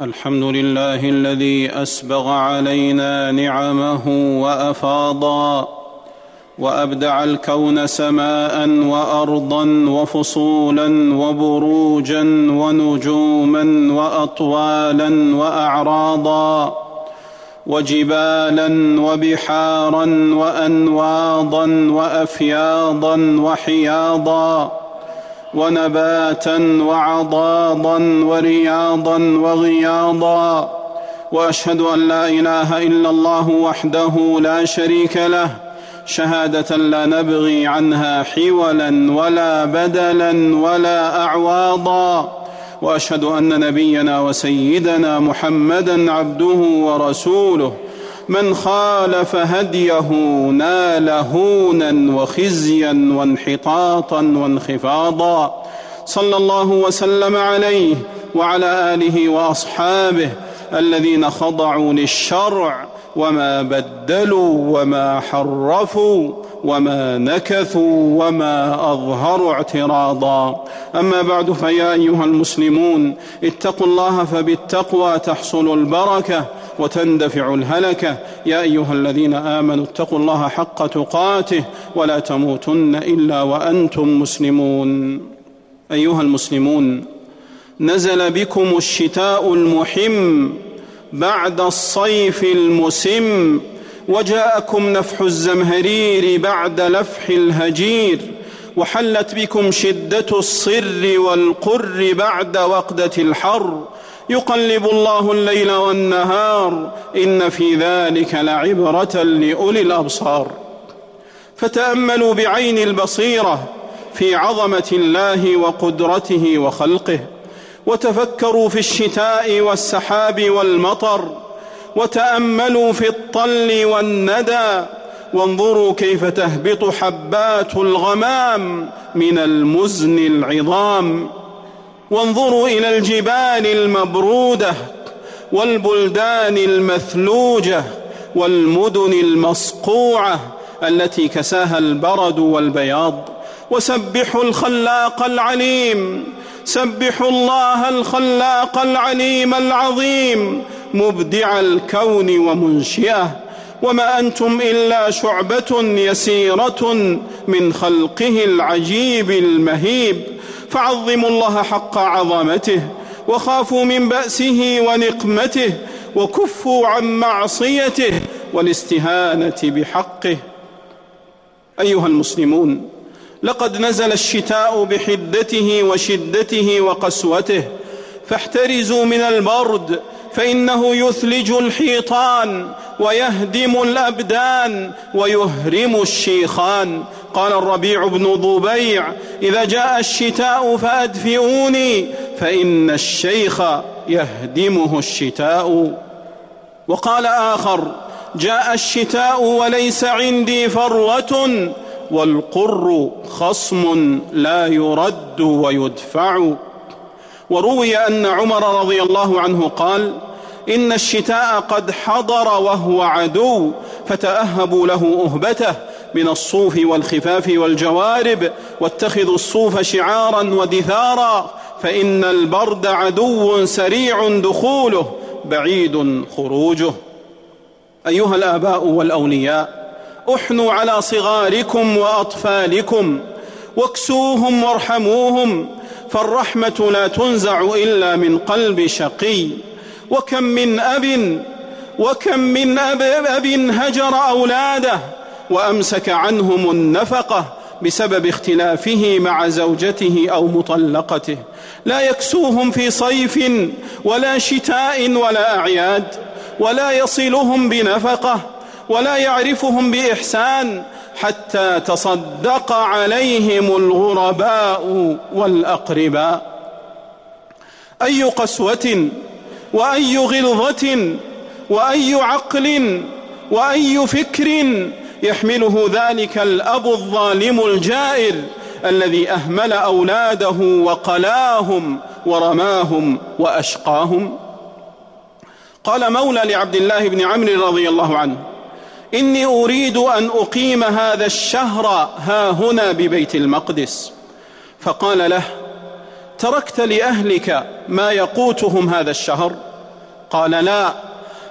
الحمد لله الذي أسبغ علينا نعمه وأفاضا وأبدع الكون سماء وأرضا وفصولا وبروجا ونجوما وأطوالا وأعراضا وجبالا وبحارا وأنواضا وأفياضا وحياضا ونباتا وعضاضا ورياضا وغياضا. وأشهد أن لا إله إلا الله وحده لا شريك له. شهادة لا نبغي عنها حولا ولا بدلا ولا أعواضا. وأشهد أن نبينا وسيدنا محمدا عبده ورسوله. من خالف هديه نال هونا وخزيا وانحطاطا وانخفاضا. صلى الله وسلم عليه وعلى آله وأصحابه الذين خضعوا للشرع وما بدلوا وما حرفوا وما نكثوا وما أظهروا اعتراضا. أما بعد فيا أيها المسلمون اتقوا الله فبالتقوى تحصل البركة. وتندفع الهلكة. يا أيها الذين آمنوا اتقوا الله حق تقاته ولا تموتن إلا وأنتم مسلمون. أيها المسلمون نزل بكم الشتاء المحم بعد الصيف المسم وجاءكم نفح الزمهرير بعد لفح الهجير وحلت بكم شدة الصر والقر بعد وقدة الحر يقلب الله الليل والنهار إن في ذلك لعبرة لأولي الأبصار. فتأملوا بعين البصيرة في عظمة الله وقدرته وخلقه وتفكروا في الشتاء والسحاب والمطر وتأملوا في الطل والندى وانظروا كيف تهبط حبات الغمام من المزن العظام. وانظروا إلى الجبال المبرودة والبلدان المثلوجة والمدن المصقوعة التي كساها البرد والبياض. وسبحوا الخلاق العليم. سبحوا الله الخلاق العليم العظيم. مبدع الكون ومنشئه. وما أنتم إلا شعبة يسيرة من خلقه العجيب المهيب. فعظموا الله حق عظمته وخافوا من بأسه ونقمته وكفوا عن معصيته والاستهانة بحقه. أيها المسلمون لقد نزل الشتاء بحدته وشدته وقسوته فاحترزوا من البرد فإنه يثلج الحيطان ويهدم الأبدان ويهرم الشيخان. قال الربيع بن ضبيع إذا جاء الشتاء فأدفئوني فإن الشيخ يهدمه الشتاء. وقال آخر جاء الشتاء وليس عندي فروة والقر خصم لا يرد ويدفع. وروي أن عمر رضي الله عنه قال إن الشتاء قد حضر وهو عدو فتأهبوا له أهبته. من الصوف والخفاف والجوارب واتخذوا الصوف شعارا ودثارا فإن البرد عدو سريع دخوله بعيد خروجه. أيها الآباء والأولياء أحنوا على صغاركم وأطفالكم واكسوهم وارحموهم فالرحمة لا تنزع إلا من قلب شقي. وكم من أب وكم من أب, أب هجر أولاده وأمسك عنهم النفقة بسبب اختلافه مع زوجته أو مطلقته. لا يكسوهم في صيف ولا شتاء ولا أعياد ولا يصلهم بنفقة ولا يعرفهم بإحسان حتى تصدق عليهم الغرباء والأقرباء. أي قسوة وأي غلظة وأي عقل وأي فكر يحمله ذلك الأب الظالم الجائر الذي أهمل أولاده وقلاهم ورماهم وأشقاهم. قال مولى لعبد الله بن عمرو رضي الله عنه إني أريد أن أقيم هذا الشهر ها هنا ببيت المقدس. فقال له تركت لأهلك ما يقوتهم هذا الشهر؟ قال لا.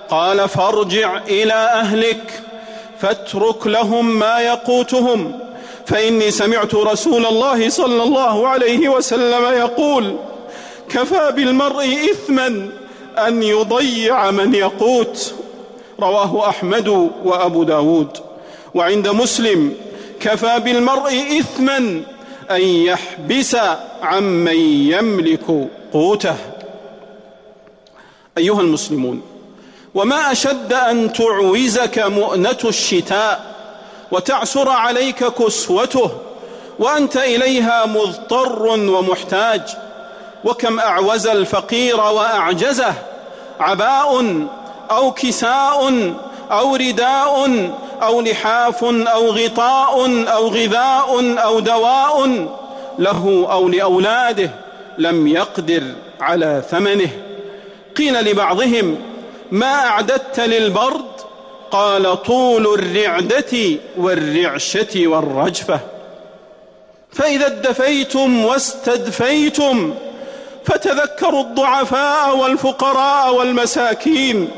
قال فارجع إلى أهلك. فاترك لهم ما يقوتهم. فإني سمعت رسول الله صلى الله عليه وسلم يقول كفى بالمرء اثما أن يضيع من يقوت. رواه أحمد وأبو داود. وعند مسلم كفى بالمرء اثما أن يحبس عمن يملك قوته. أيها المسلمون وما أشد أن تعوزك مؤنة الشتاء وتعسر عليك كسوته وأنت إليها مضطر ومحتاج وكم أعوز الفقير وأعجزه عباء أو كساء أو رداء أو لحاف أو غطاء أو غذاء أو دواء له أو لأولاده لم يقدر على ثمنه قيل لبعضهم ما أعددت للبرد؟ قال طول الرعدة والرعشة والرجفة. فإذا ادفيتم واستدفيتم فتذكروا الضعفاء والفقراء والمساكين.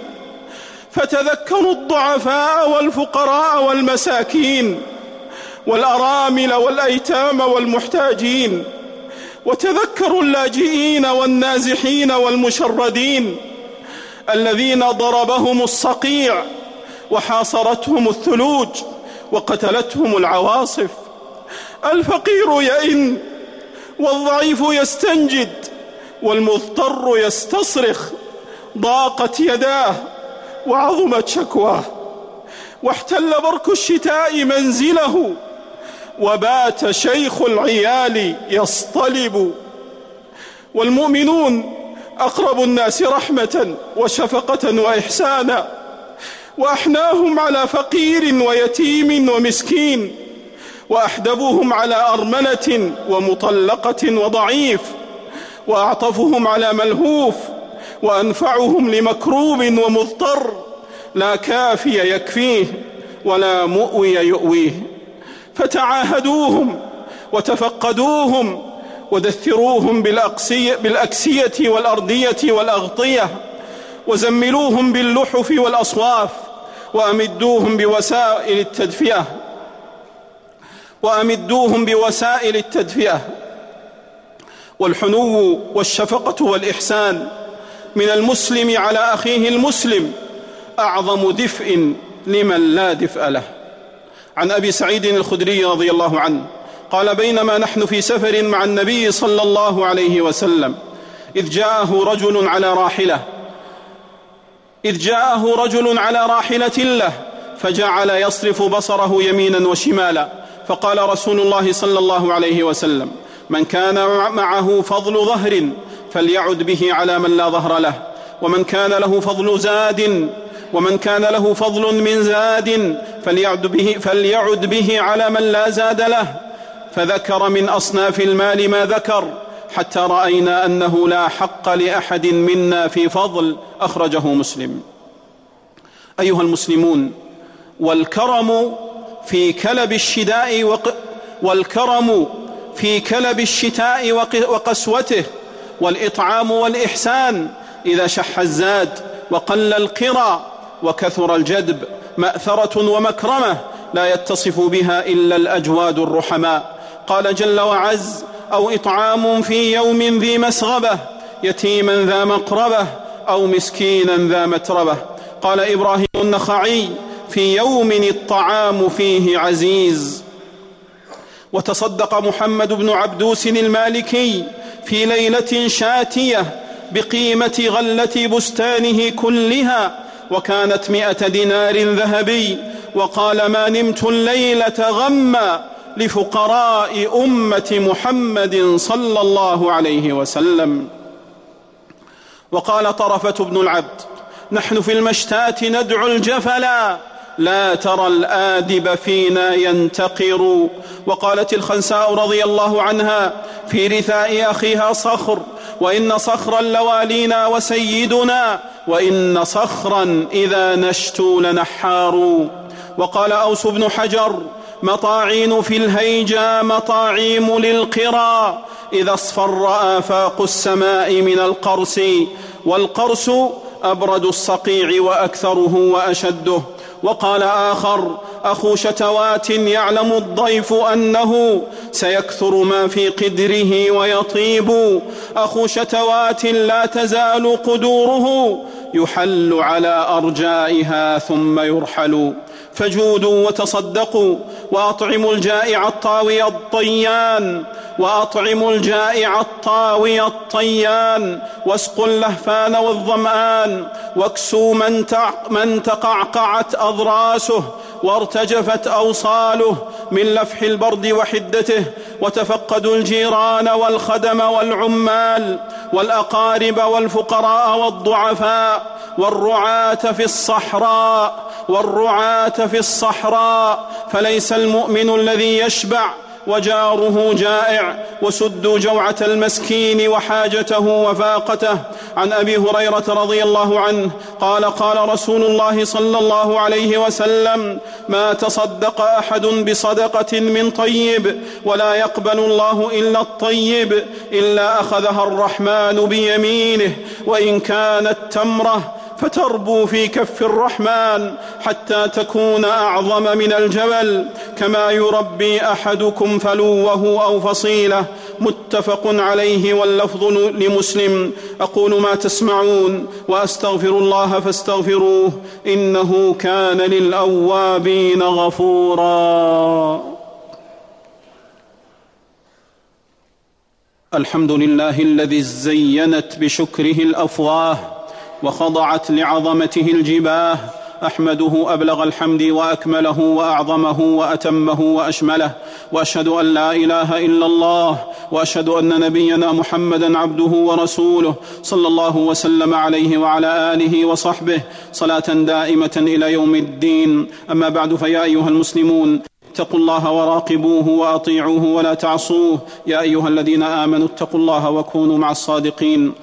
فتذكروا الضعفاء والفقراء والمساكين والأرامل والأيتام والمحتاجين. وتذكروا اللاجئين والنازحين والمشردين. الذين ضربهم الصقيع وحاصرتهم الثلوج وقتلتهم العواصف. الفقير يئن والضعيف يستنجد والمضطر يستصرخ. ضاقت يداه وعظمت شكواه. واحتل برك الشتاء منزله وبات شيخ العيال يصطلب. والمؤمنون أقرب الناس رحمة وشفقة وإحسانا وأحناهم على فقير ويتيم ومسكين واحدبهم على أرملة ومطلقة وضعيف وأعطفهم على ملهوف وأنفعهم لمكروب ومضطر لا كافي يكفيه ولا مؤوي يؤويه فتعاهدوهم وتفقدوهم ودثروهم بالأقسية, بالأكسية والأردية والأغطية وزملوهم باللحف والأصواف وأمدوهم بوسائل التدفئة وأمدوهم بوسائل التدفئة والحنو والشفقة والإحسان من المسلم على أخيه المسلم أعظم دفء لمن لا دفء له. عن أبي سعيد الخدري رضي الله عنه. قال بينما نحن في سفر مع النبي صلى الله عليه وسلم إذ جاءه رجل على راحلة إذ جاءه رجل على راحلة له فجعل يصرف بصره يمينا وشمالا فقال رسول الله صلى الله عليه وسلم من كان معه فضل ظهر فليعد به على من لا ظهر له ومن كان له فضل زاد ومن كان له فضل من زاد فليعد به, فليعد به على من لا زاد له. فذكر من أصناف المال ما ذكر حتى رأينا أنه لا حق لأحد منا في فضل أخرجه مسلم. أيها المسلمون والكرم في كلب الشداء وق والكرم في كلب الشتاء وقسوته والإطعام والإحسان إذا شح الزاد وقل القرى وكثر الجدب مأثرة ومكرمة لا يتصف بها إلا الأجواد الرحماء. قال جل وعز أو إطعام في يوم ذي مسغبة يتيما ذا مقربة أو مسكينا ذا متربة. قال إبراهيم النخعي في يوم الطعام فيه عزيز. وتصدق محمد بن عبدوس المالكي في ليلة شاتية بقيمة غلة بستانه كلها وكانت مائه دينار ذهبي وقال ما نمت الليلة غما لفقراء أمة محمد صلى الله عليه وسلم. وقال طرفة بن العبد نحن في المشتاه ندعو الجفلا لا ترى الآدب فينا ينتقر. وقالت الخنساء رضي الله عنها في رثاء أخيها صخر وإن صخرا لوالينا وسيدنا وإن صخرا إذا نشتو لنحار. وقال أوس بن حجر مطاعين في الهيجا مطاعيم للقرى. إذا اصفر آفاق السماء من القرس والقرس أبرد الصقيع وأكثره وأشده. وقال آخر أخو شتوات يعلم الضيف أنه سيكثر ما في قدره ويطيب. أخو شتوات لا تزال قدوره يحل على أرجائها ثم يرحل. فجودوا وتصدقوا وأطعموا الجائع الطاوي الطيان وأطعموا الجائع الطاوي الطيان واسقوا اللهفان والظمآن واكسوا من, من تقعقعت أضراسه وارتجفت أوصاله من لفح البرد وحدته وتفقدوا الجيران والخدم والعمال والأقارب والفقراء والضعفاء والرعاة في الصحراء والرعاة في الصحراء فليس المؤمن الذي يشبع وجاره جائع وسدوا جوعة المسكين وحاجته وفاقته. عن أبي هريرة رضي الله عنه قال قال رسول الله صلى الله عليه وسلم ما تصدق أحد بصدقة من طيب ولا يقبل الله إلا الطيب إلا أخذها الرحمن بيمينه وإن كانت تمرة فتربو في كف الرحمن حتى تكون أعظم من الجبل. كما يربي أحدكم فلوه أو فصيلة. متفق عليه واللفظ لمسلم. أقول ما تسمعون وأستغفر الله فاستغفروه. إنه كان للأوابين غفورا. الحمد لله الذي زينت بشكره الأفواه. وخضعت لعظمته الجباه. أحمده أبلغ الحمد وأكمله وأعظمه وأتمه وأشمله. وأشهد أن لا إله إلا الله. وأشهد أن نبينا محمدا عبده ورسوله صلى الله وسلم عليه وعلى آله وصحبه. صلاة دائمة إلى يوم الدين. أما بعد فيا أيها المسلمون اتقوا الله وراقبوه وأطيعوه ولا تعصوه. يا أيها الذين آمنوا اتقوا الله وكونوا مع الصادقين.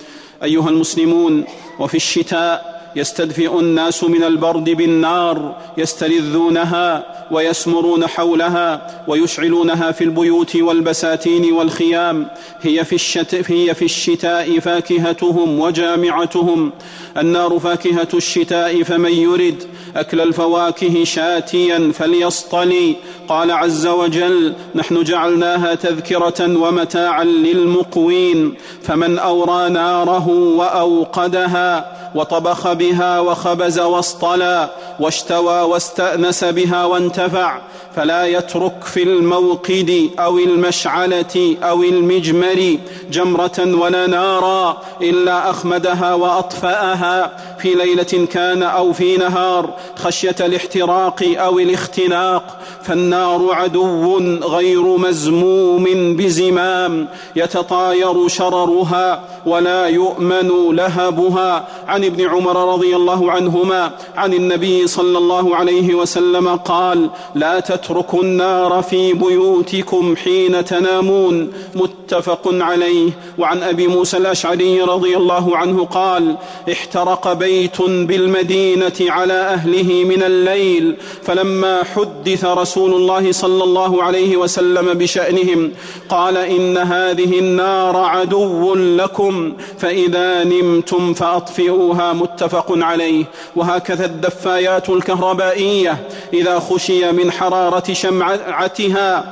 أيها المسلمون وفي الشتاء يستدفئ الناس من البرد بالنار يستلذونها ويسمرون حولها ويشعلونها في البيوت والبساتين والخيام. هي في, الشت هي في الشتاء فاكهتهم وجامعتهم. النار فاكهة الشتاء فمن يرد. أكل الفواكه شاتيا فليصطلي. قال عز وجل نحن جعلناها تذكرة ومتاعا للمقوين. فمن أورى ناره وأوقدها وطبخ بها وخبز واصطلى واشتوى واستأنس بها وانتفع فلا يترك في الموقد أو المشعلة أو المجمر جمرة ولا نارا إلا أخمدها وأطفأها في ليلة كان أو في نهار خشية الاحتراق أو الاختناق فالنار عدو غير مزموم بزمام يتطاير شررها ولا يؤمن لهبها عن ابن عمر رضي الله عنهما عن النبي صلى الله عليه وسلم قال لا تتركوا النار في بيوتكم حين تنامون. متفق عليه. وعن أبي موسى الأشعري رضي الله عنه قال احترق بيت بالمدينة على أهله من الليل فلما حدث رسول الله صلى الله عليه وسلم بشأنهم قال إن هذه النار عدو لكم فإذا نمتم فأطفئوها. متفق عليه. وهكذا الدفايات الكهربائية. إذا خشي من حرارة شمعتها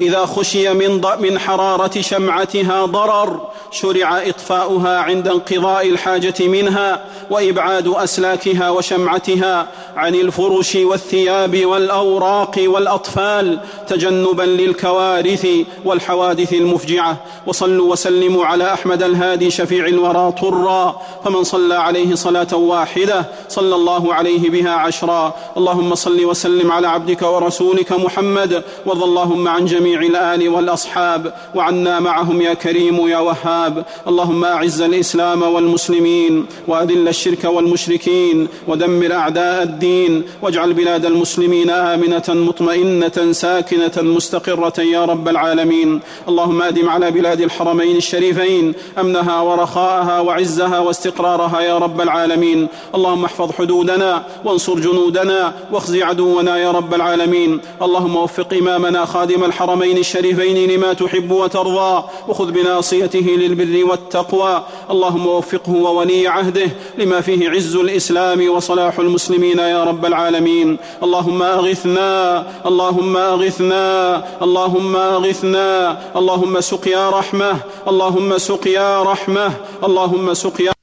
إذا خشي من, من حرارة شمعتها ضرر شرع إطفاؤها عند انقضاء الحاجة منها وإبعاد أسلاكها وشمعتها عن الفرش والثياب والأوراق والأطفال تجنبا للكوارث والحوادث المفجعة. وصلوا وسلموا على أحمد الهادي شفيع الورى طرا. فمن صلى عليه صلاة واحدة صلى الله عليه بها عشرا. اللهم صل وسلم على عبدك ورسولك محمد. وارض اللهم عن جميع جميع الآل والأصحاب وعنا معهم يا كريم يا وهاب. اللهم أعز الإسلام والمسلمين وأذل الشرك والمشركين ودمر أعداء الدين واجعل بلاد المسلمين آمنة مطمئنة ساكنة مستقرة يا رب العالمين. اللهم أدم على بلاد الحرمين الشريفين أمنها ورخاءها وعزها واستقرارها يا رب العالمين. اللهم احفظ حدودنا وانصر جنودنا واخزي عدونا يا رب العالمين. اللهم وفق إمامنا خادم الحرمين الحرمين الشريفين لما تحب وترضى. وخذ بناصيته للبر والتقوى. اللهم وفقه وولي عهده لما فيه عز الإسلام وصلاح المسلمين يا رب العالمين. اللهم أغثنا. اللهم أغثنا. اللهم أغثنا. اللهم سقيا رحمة. اللهم سقيا رحمة. اللهم سقيا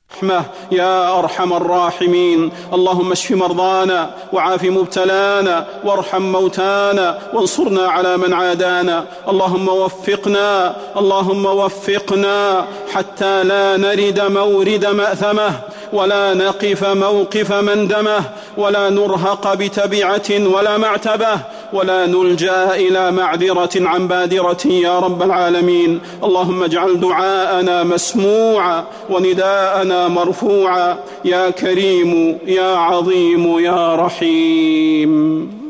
يا أرحم الراحمين. اللهم اشف مرضانا وعاف مبتلانا وارحم موتانا وانصرنا على من عادانا. اللهم وفقنا. اللهم وفقنا حتى لا نرد مورد مأثمة. ولا نقف موقف مندمه ولا نرهق بتبعة ولا معتبة ولا نلجأ إلى معذرة عن بادرة يا رب العالمين. اللهم اجعل دعاءنا مسموعا ونداءنا مرفوعا. يا كريم يا عظيم يا رحيم.